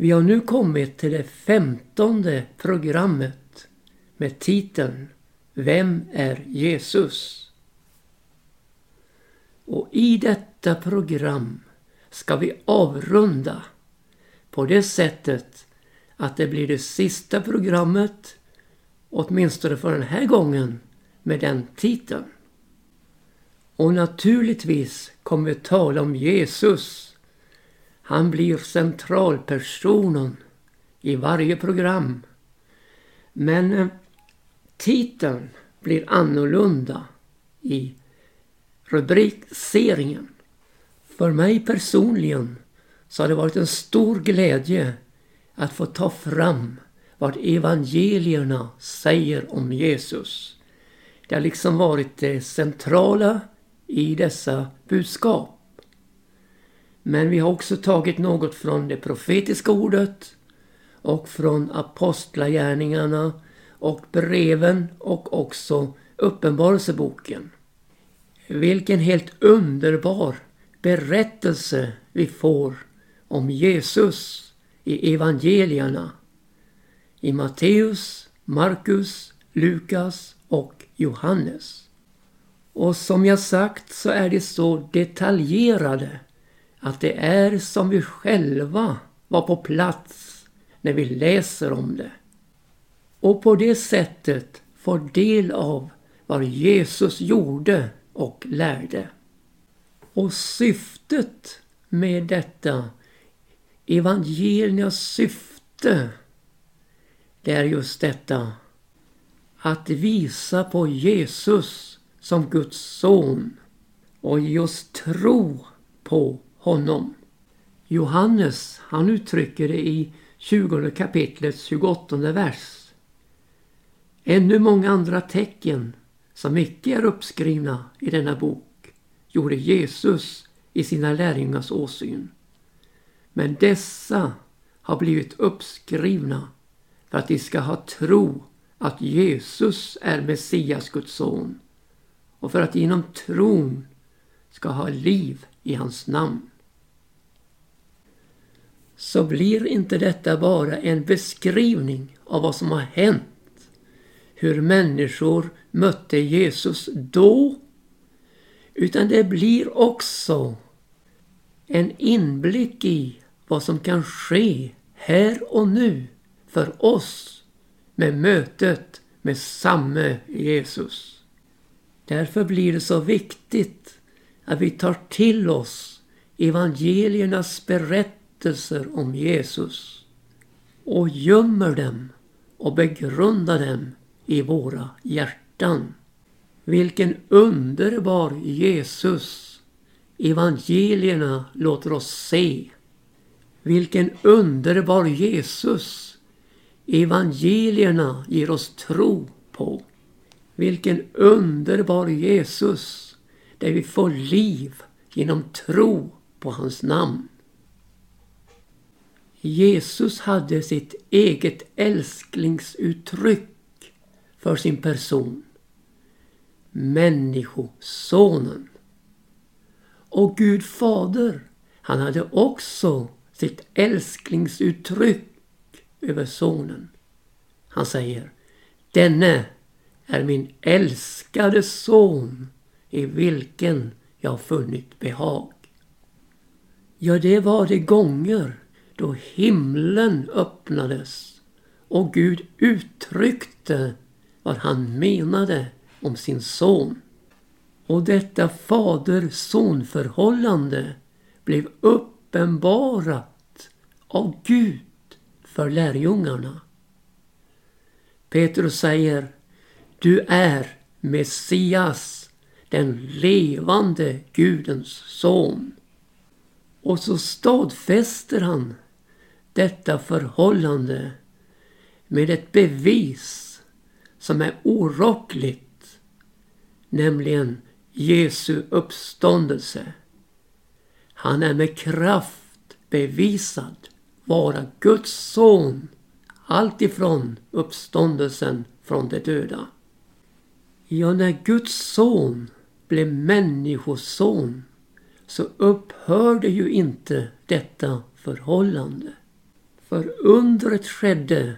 Vi har nu kommit till det femtonde programmet med titeln Vem är Jesus? Och i detta program ska vi avrunda på det sättet att det blir det sista programmet, åtminstone för den här gången, med den titeln. Och naturligtvis kommer vi tala om Jesus. Han blir centralpersonen i varje program. Men eh, titeln blir annorlunda i rubrikserien. För mig personligen så har det varit en stor glädje att få ta fram vad evangelierna säger om Jesus. Det har liksom varit det centrala i dessa budskap. Men vi har också tagit något från det profetiska ordet och från apostlagärningarna och breven och också Uppenbarelseboken. Vilken helt underbar berättelse vi får om Jesus i evangelierna. I Matteus, Markus, Lukas och Johannes. Och som jag sagt så är det så detaljerade att det är som vi själva var på plats när vi läser om det. Och på det sättet får del av vad Jesus gjorde och lärde. Och syftet med detta evangeliernas syfte det är just detta att visa på Jesus som Guds son och ge oss tro på honom. Johannes han uttrycker det i 20 kapitlets 28 vers. Ännu många andra tecken som icke är uppskrivna i denna bok gjorde Jesus i sina lärjungars åsyn. Men dessa har blivit uppskrivna för att de ska ha tro att Jesus är Messias, Guds son och för att de genom tron ska ha liv i hans namn. Så blir inte detta bara en beskrivning av vad som har hänt, hur människor mötte Jesus då, utan det blir också en inblick i vad som kan ske här och nu för oss med mötet med samme Jesus. Därför blir det så viktigt att vi tar till oss evangeliernas berättelser om Jesus och gömmer dem och begrundar dem i våra hjärtan. Vilken underbar Jesus evangelierna låter oss se. Vilken underbar Jesus Evangelierna ger oss tro på. Vilken underbar Jesus där vi får liv genom tro på hans namn. Jesus hade sitt eget älsklingsuttryck för sin person. Människosonen. Och Gud fader, han hade också sitt älsklingsuttryck över sonen. Han säger Denne är min älskade son i vilken jag funnit behag. Ja, det var de gånger då himlen öppnades och Gud uttryckte vad han menade om sin son. Och detta fader-son-förhållande blev uppenbarat av Gud för lärjungarna. Petrus säger Du är Messias, den levande Gudens son. Och så stadfäster han detta förhållande med ett bevis som är orockligt, nämligen Jesu uppståndelse. Han är med kraft bevisad vara Guds son alltifrån uppståndelsen från de döda. Ja, när Guds son blev människoson så upphörde ju inte detta förhållande. För undret skedde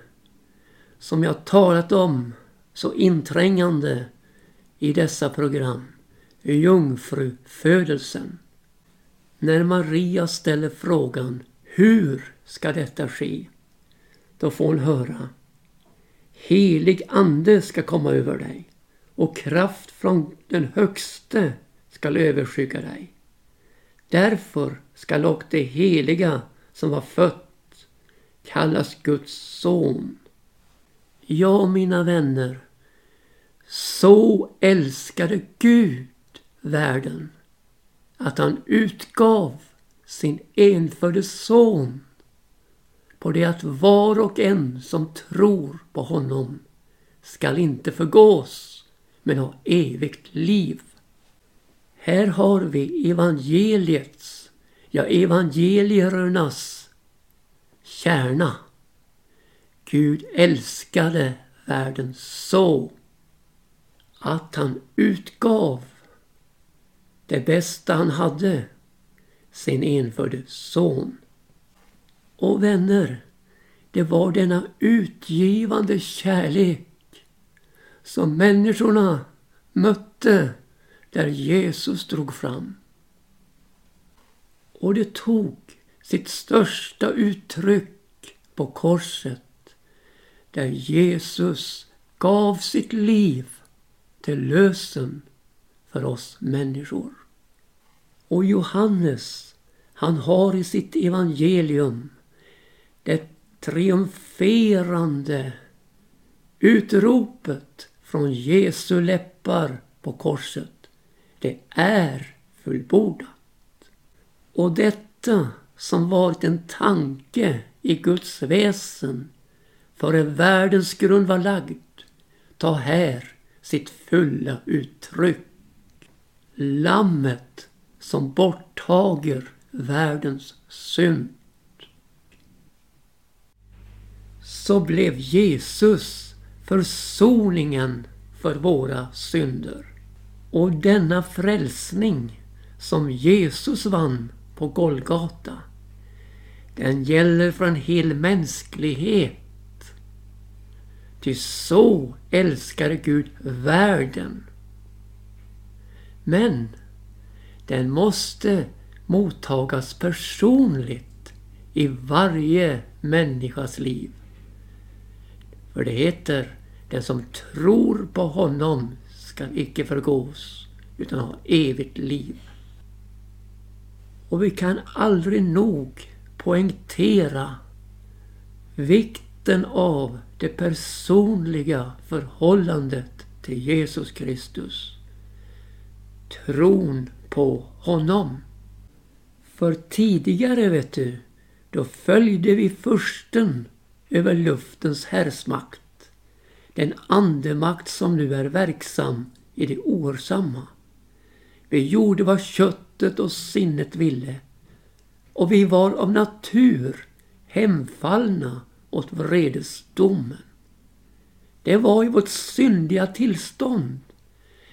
som jag talat om så inträngande i dessa program. Jungfrufödelsen. När Maria ställer frågan hur ska detta ske? Då får hon höra Helig ande ska komma över dig och kraft från den högste skall överskygga dig. Därför skall och det heliga som var fött kallas Guds son. Ja, mina vänner, så älskade Gud världen att han utgav sin enfödde son på det att var och en som tror på honom skall inte förgås men ha evigt liv. Här har vi evangeliets, ja evangeliernas kärna. Gud älskade världen så att han utgav det bästa han hade, sin enfödde son. Och vänner, det var denna utgivande kärlek som människorna mötte där Jesus drog fram. Och det tog sitt största uttryck på korset där Jesus gav sitt liv till lösen för oss människor. Och Johannes, han har i sitt evangelium det triumferande utropet från Jesu läppar på korset. Det är fullbordat. Och detta som varit en tanke i Guds väsen före världens grund var lagd tar här sitt fulla uttryck. Lammet som borttager världens synd. Så blev Jesus försoningen för våra synder. Och denna frälsning som Jesus vann på Golgata den gäller för en hel mänsklighet. Ty så älskade Gud världen. Men den måste mottagas personligt i varje människas liv. För det heter den som tror på honom skall icke förgås utan ha evigt liv. Och vi kan aldrig nog poängtera vikten av det personliga förhållandet till Jesus Kristus. Tron på honom. För tidigare, vet du, då följde vi försten över luftens härsmakt. Den andemakt som nu är verksam i det oersamma. Vi gjorde vad köttet och sinnet ville. Och vi var av natur hemfallna åt vredesdomen. Det var i vårt syndiga tillstånd.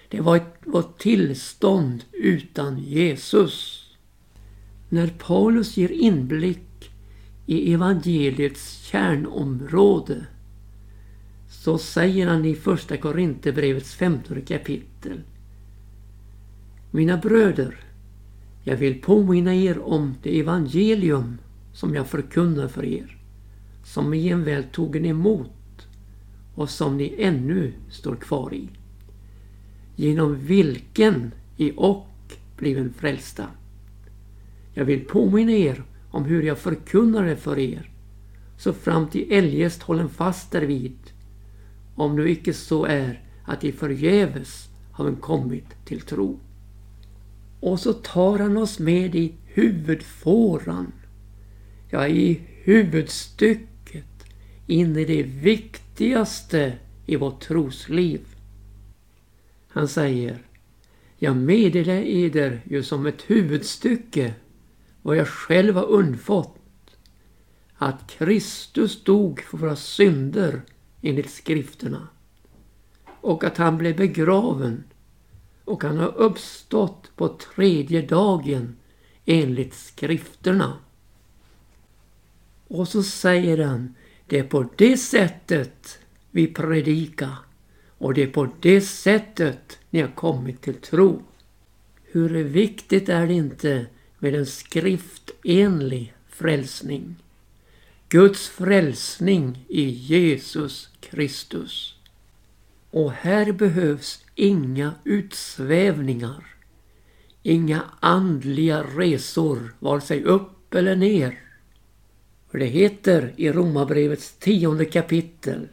Det var ett, vårt tillstånd utan Jesus. När Paulus ger inblick i evangeliets kärnområde så säger han i första Korinthierbrevets femtonde kapitel. Mina bröder, jag vill påminna er om det evangelium som jag förkunnar för er, som ni väl tog emot och som ni ännu står kvar i. Genom vilken i och bliven frälsta. Jag vill påminna er om hur jag förkunnade för er, så fram till eljest hållen fast därvid, om nu icke så är att i förgäves har kommit till tro. Och så tar han oss med i huvudfåran, ja i huvudstycket, in i det viktigaste i vårt trosliv. Han säger, jag meddelar eder ju som ett huvudstycke vad jag själv har undfått. Att Kristus dog för våra synder enligt skrifterna. Och att han blev begraven och han har uppstått på tredje dagen enligt skrifterna. Och så säger han, det är på det sättet vi predikar. Och det är på det sättet ni har kommit till tro. Hur viktigt är det inte med en skriftenlig frälsning? Guds frälsning i Jesus Kristus. Och här behövs inga utsvävningar. Inga andliga resor, vare sig upp eller ner. För det heter i Romarbrevets tionde kapitel.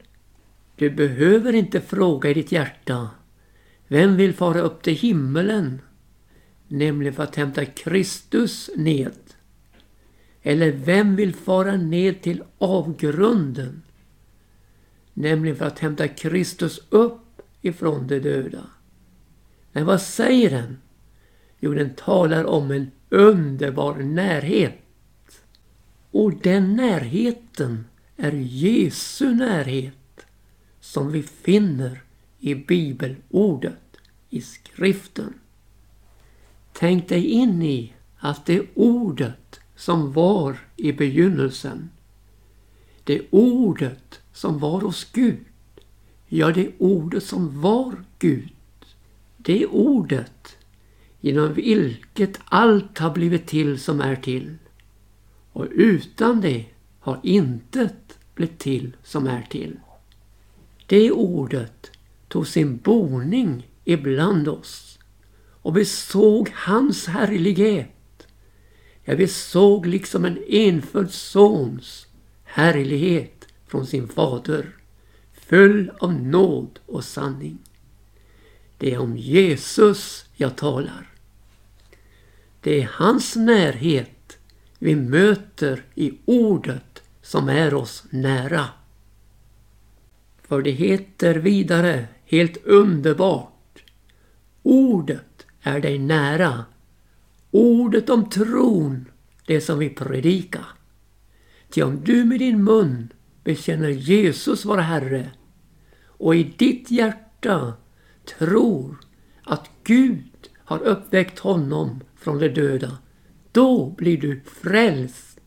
Du behöver inte fråga i ditt hjärta. Vem vill fara upp till himmelen? Nämligen för att hämta Kristus ned. Eller vem vill fara ned till avgrunden? Nämligen för att hämta Kristus upp ifrån de döda. Men vad säger den? Jo, den talar om en underbar närhet. Och den närheten är Jesu närhet som vi finner i bibelordet, i skriften. Tänk dig in i att det ordet som var i begynnelsen, det ordet som var hos Gud, ja det ordet som var Gud, det ordet genom vilket allt har blivit till som är till. Och utan det har intet blivit till som är till. Det ordet tog sin boning ibland oss och vi såg hans härlighet. Ja, vi såg liksom en enfödd sons härlighet från sin fader, full av nåd och sanning. Det är om Jesus jag talar. Det är hans närhet vi möter i ordet som är oss nära. För det heter vidare helt underbart. Ordet är dig nära. Ordet om tron, det som vi predikar. Ty om du med din mun bekänner Jesus vara Herre och i ditt hjärta tror att Gud har uppväckt honom från de döda, då blir du frälst.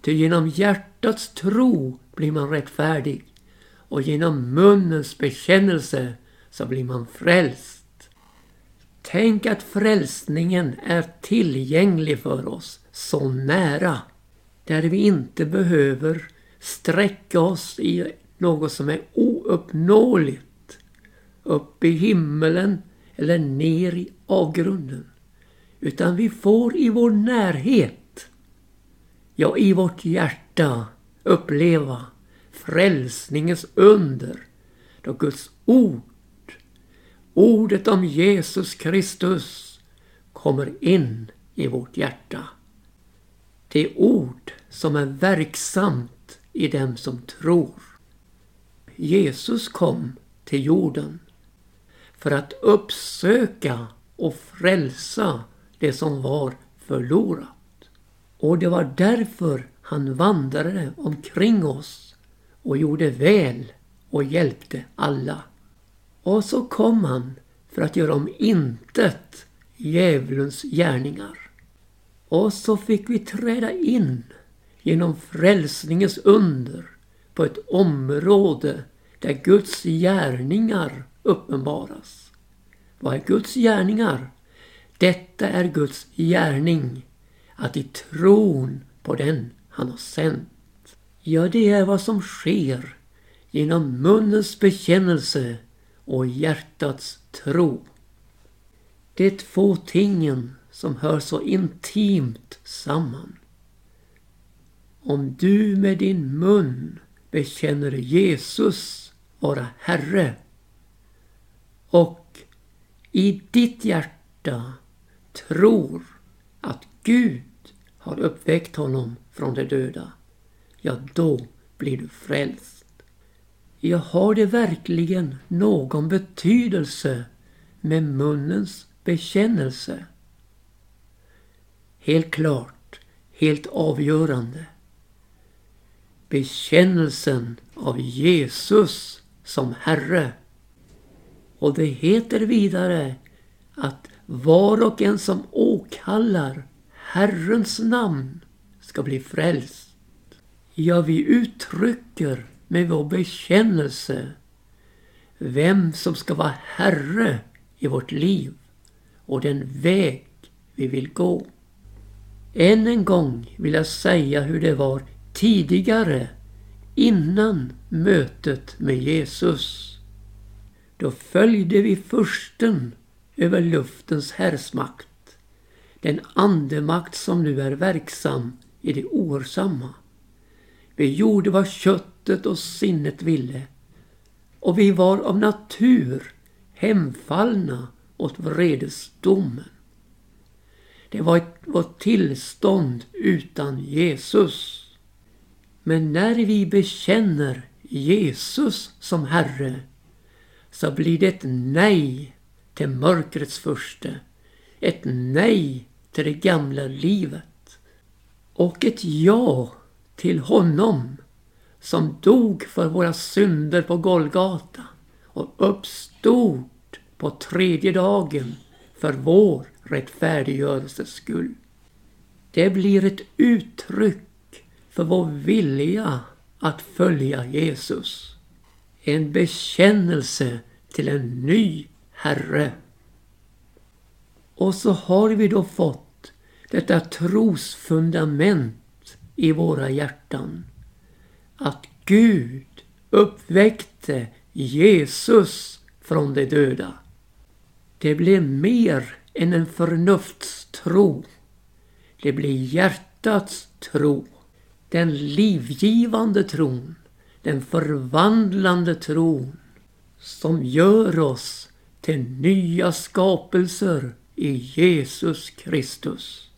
Ty genom hjärtats tro blir man rättfärdig och genom munnens bekännelse så blir man frälst. Tänk att frälsningen är tillgänglig för oss, så nära. Där vi inte behöver sträcka oss i något som är ouppnåeligt. Upp i himmelen eller ner i avgrunden. Utan vi får i vår närhet, ja i vårt hjärta uppleva frälsningens under. Då Guds ord, ordet om Jesus Kristus kommer in i vårt hjärta. Det ord som är verksamt i dem som tror. Jesus kom till jorden för att uppsöka och frälsa det som var förlorat. Och det var därför han vandrade omkring oss och gjorde väl och hjälpte alla. Och så kom han för att göra om intet djävulens gärningar. Och så fick vi träda in genom frälsningens under på ett område där Guds gärningar uppenbaras. Vad är Guds gärningar? Detta är Guds gärning, att i tron på den han har sänt. Ja, det är vad som sker genom munnens bekännelse och hjärtats tro. De två tingen som hör så intimt samman. Om du med din mun bekänner Jesus vara Herre och i ditt hjärta tror att Gud har uppväckt honom från de döda, ja då blir du frälst. Ja, har det verkligen någon betydelse med munnens bekännelse? Helt klart, helt avgörande. Bekännelsen av Jesus som Herre. Och det heter vidare att var och en som åkallar Herrens namn ska bli frälst. Ja, vi uttrycker med vår bekännelse vem som ska vara Herre i vårt liv och den väg vi vill gå. Än en gång vill jag säga hur det var tidigare innan mötet med Jesus. Då följde vi försten över luftens härsmakt. Den andemakt som nu är verksam i det oersamma. Vi gjorde vad köttet och sinnet ville. Och vi var av natur hemfallna åt vredesdomen. Det var ett, vårt tillstånd utan Jesus. Men när vi bekänner Jesus som Herre så blir det ett nej till mörkrets furste. Ett nej till det gamla livet. Och ett ja till honom som dog för våra synder på Golgata och uppstod på tredje dagen för vår rättfärdiggörelses skull. Det blir ett uttryck för vår vilja att följa Jesus. En bekännelse till en ny Herre. Och så har vi då fått detta trosfundament i våra hjärtan. Att Gud uppväckte Jesus från de döda. Det blev mer än en förnuftstro. Det blir hjärtats tro. Den livgivande tron. Den förvandlande tron. Som gör oss till nya skapelser i Jesus Kristus.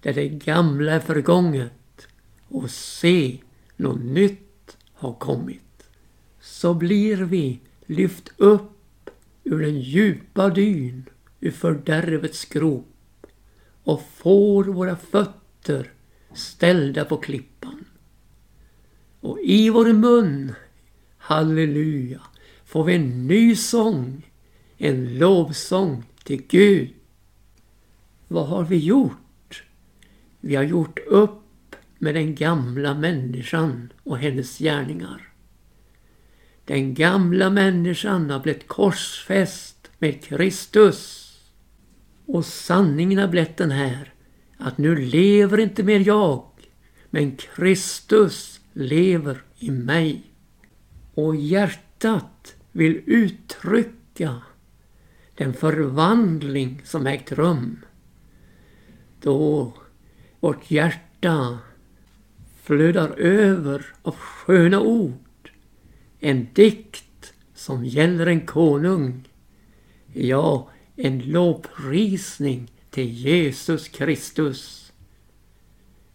Där det gamla är förgånget och se, något nytt har kommit. Så blir vi lyft upp ur den djupa dyn ur fördärvets grop och får våra fötter ställda på klippan. Och i vår mun, halleluja, får vi en ny sång, en lovsång till Gud. Vad har vi gjort? Vi har gjort upp med den gamla människan och hennes gärningar. Den gamla människan har blivit korsfäst med Kristus. Och sanningen har blivit den här att nu lever inte mer jag, men Kristus lever i mig. Och hjärtat vill uttrycka den förvandling som ägt rum. Då vårt hjärta flödar över av sköna ord. En dikt som gäller en konung. Ja, en lovprisning till Jesus Kristus.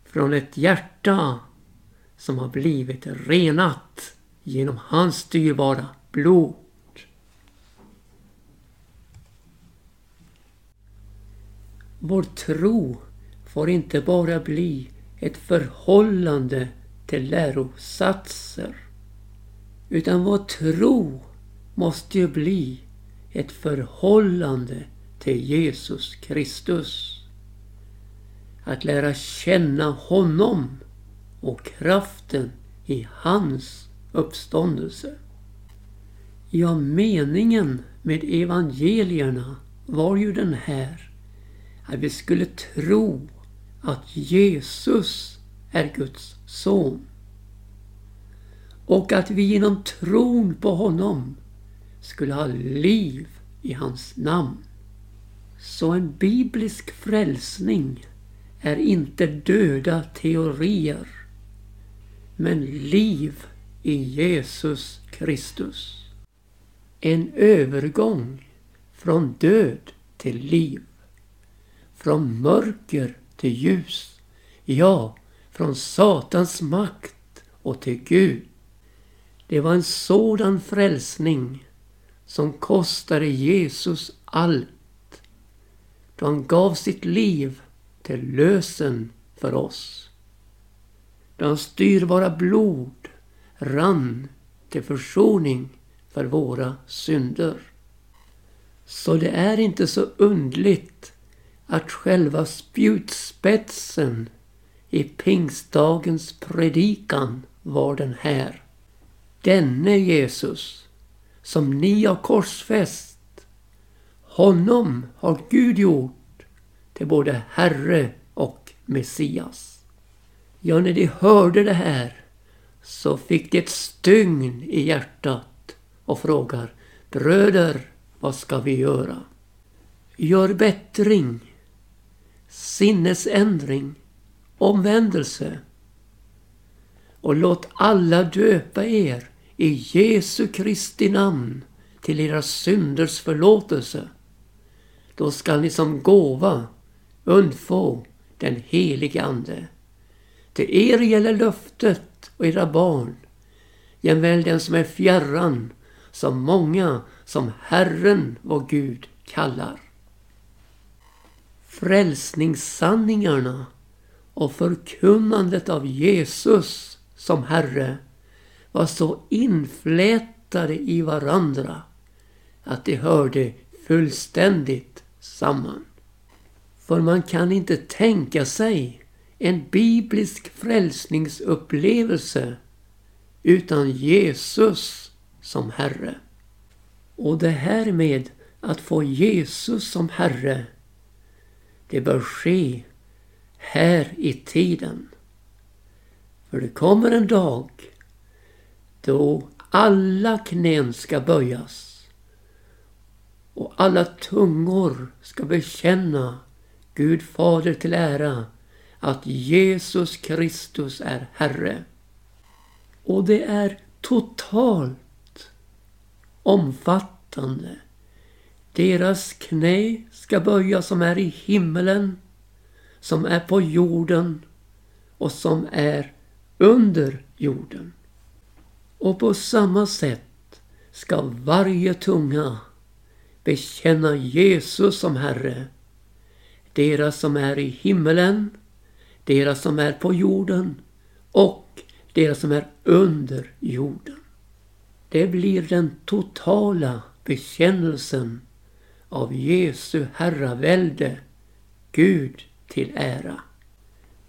Från ett hjärta som har blivit renat genom hans dyrbara blod. Vår tro får inte bara bli ett förhållande till lärosatser. Utan vår tro måste ju bli ett förhållande till Jesus Kristus. Att lära känna honom och kraften i hans uppståndelse. Ja, meningen med evangelierna var ju den här. Att vi skulle tro att Jesus är Guds son. Och att vi genom tron på honom skulle ha liv i hans namn. Så en biblisk frälsning är inte döda teorier, men liv i Jesus Kristus. En övergång från död till liv. Från mörker till ljus. Ja, från Satans makt och till Gud. Det var en sådan frälsning som kostade Jesus allt. Då han gav sitt liv till lösen för oss. Då hans styrbara blod rann till försoning för våra synder. Så det är inte så undligt att själva spjutspetsen i pingstdagens predikan var den här. Denne Jesus som ni har korsfäst, honom har Gud gjort till både Herre och Messias. Ja, när de hörde det här så fick de ett stygn i hjärtat och frågar Bröder, vad ska vi göra? Gör bättring, sinnesändring, omvändelse och låt alla döpa er i Jesu Kristi namn till era synders förlåtelse. Då skall ni som gåva undfå den helige Ande. Till er gäller löftet och era barn, jämväl den som är fjärran, som många som Herren vår Gud kallar. Frälsningssanningarna och förkunnandet av Jesus som Herre var så inflätade i varandra att de hörde fullständigt samman. För man kan inte tänka sig en biblisk frälsningsupplevelse utan Jesus som Herre. Och det här med att få Jesus som Herre, det bör ske här i tiden. För det kommer en dag då alla knän ska böjas och alla tungor ska bekänna Gud Fader till ära att Jesus Kristus är Herre. Och det är totalt omfattande. Deras knä ska böjas som är i himmelen, som är på jorden och som är under jorden. Och på samma sätt ska varje tunga bekänna Jesus som Herre. Deras som är i himmelen, deras som är på jorden och deras som är under jorden. Det blir den totala bekännelsen av Jesu herravälde, Gud till ära.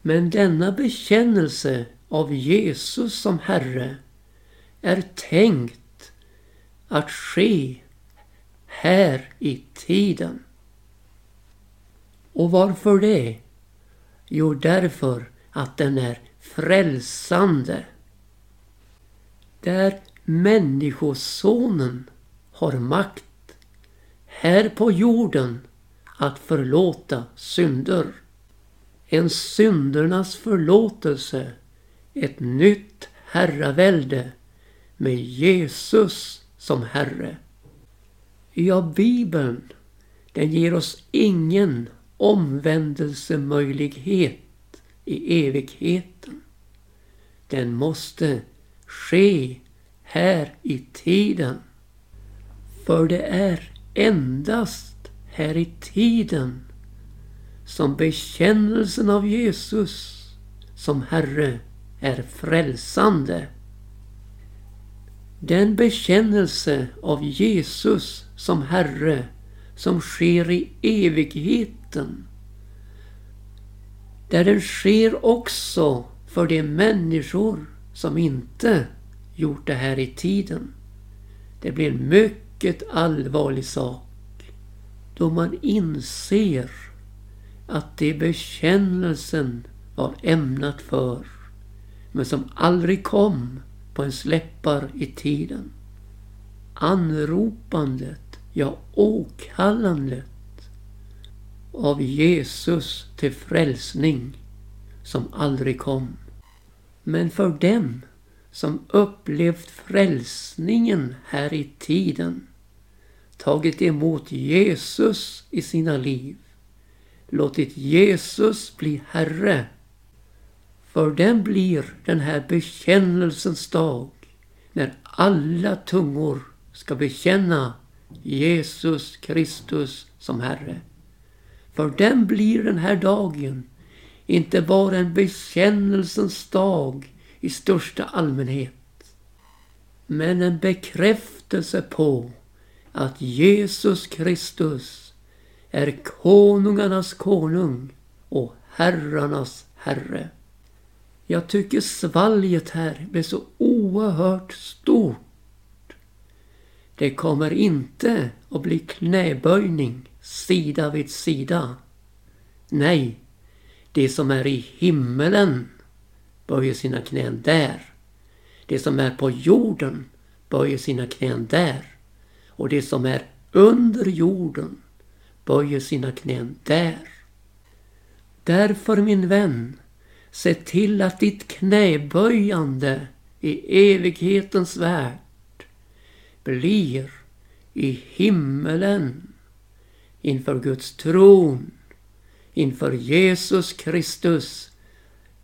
Men denna bekännelse av Jesus som Herre är tänkt att ske här i tiden. Och varför det? Jo, därför att den är frälsande. Där Människosonen har makt här på jorden att förlåta synder. En syndernas förlåtelse, ett nytt herravälde med Jesus som Herre. Ja, Bibeln, den ger oss ingen omvändelsemöjlighet i evigheten. Den måste ske här i tiden. För det är endast här i tiden som bekännelsen av Jesus som Herre är frälsande. Den bekännelse av Jesus som Herre som sker i evigheten. Där den sker också för de människor som inte gjort det här i tiden. Det blir en mycket allvarlig sak då man inser att det bekännelsen var ämnat för men som aldrig kom på en släppar i tiden. Anropandet, ja åkallandet av Jesus till frälsning som aldrig kom. Men för dem som upplevt frälsningen här i tiden, tagit emot Jesus i sina liv, låtit Jesus bli Herre för den blir den här bekännelsens dag när alla tungor ska bekänna Jesus Kristus som Herre. För den blir den här dagen inte bara en bekännelsens dag i största allmänhet. Men en bekräftelse på att Jesus Kristus är konungarnas konung och herrarnas herre. Jag tycker svalget här blir så oerhört stort. Det kommer inte att bli knäböjning sida vid sida. Nej, det som är i himmelen böjer sina knän där. Det som är på jorden böjer sina knän där. Och det som är under jorden böjer sina knän där. Därför min vän, se till att ditt knäböjande i evighetens värld blir i himmelen inför Guds tron, inför Jesus Kristus,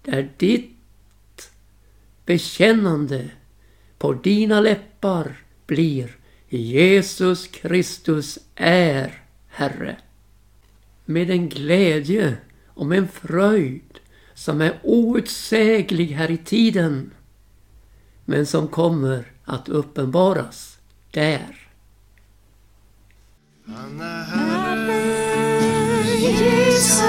där ditt bekännande på dina läppar blir Jesus Kristus är Herre. Med en glädje och med en fröjd som är outsäglig här i tiden men som kommer att uppenbaras där. Han är Herre, Jesus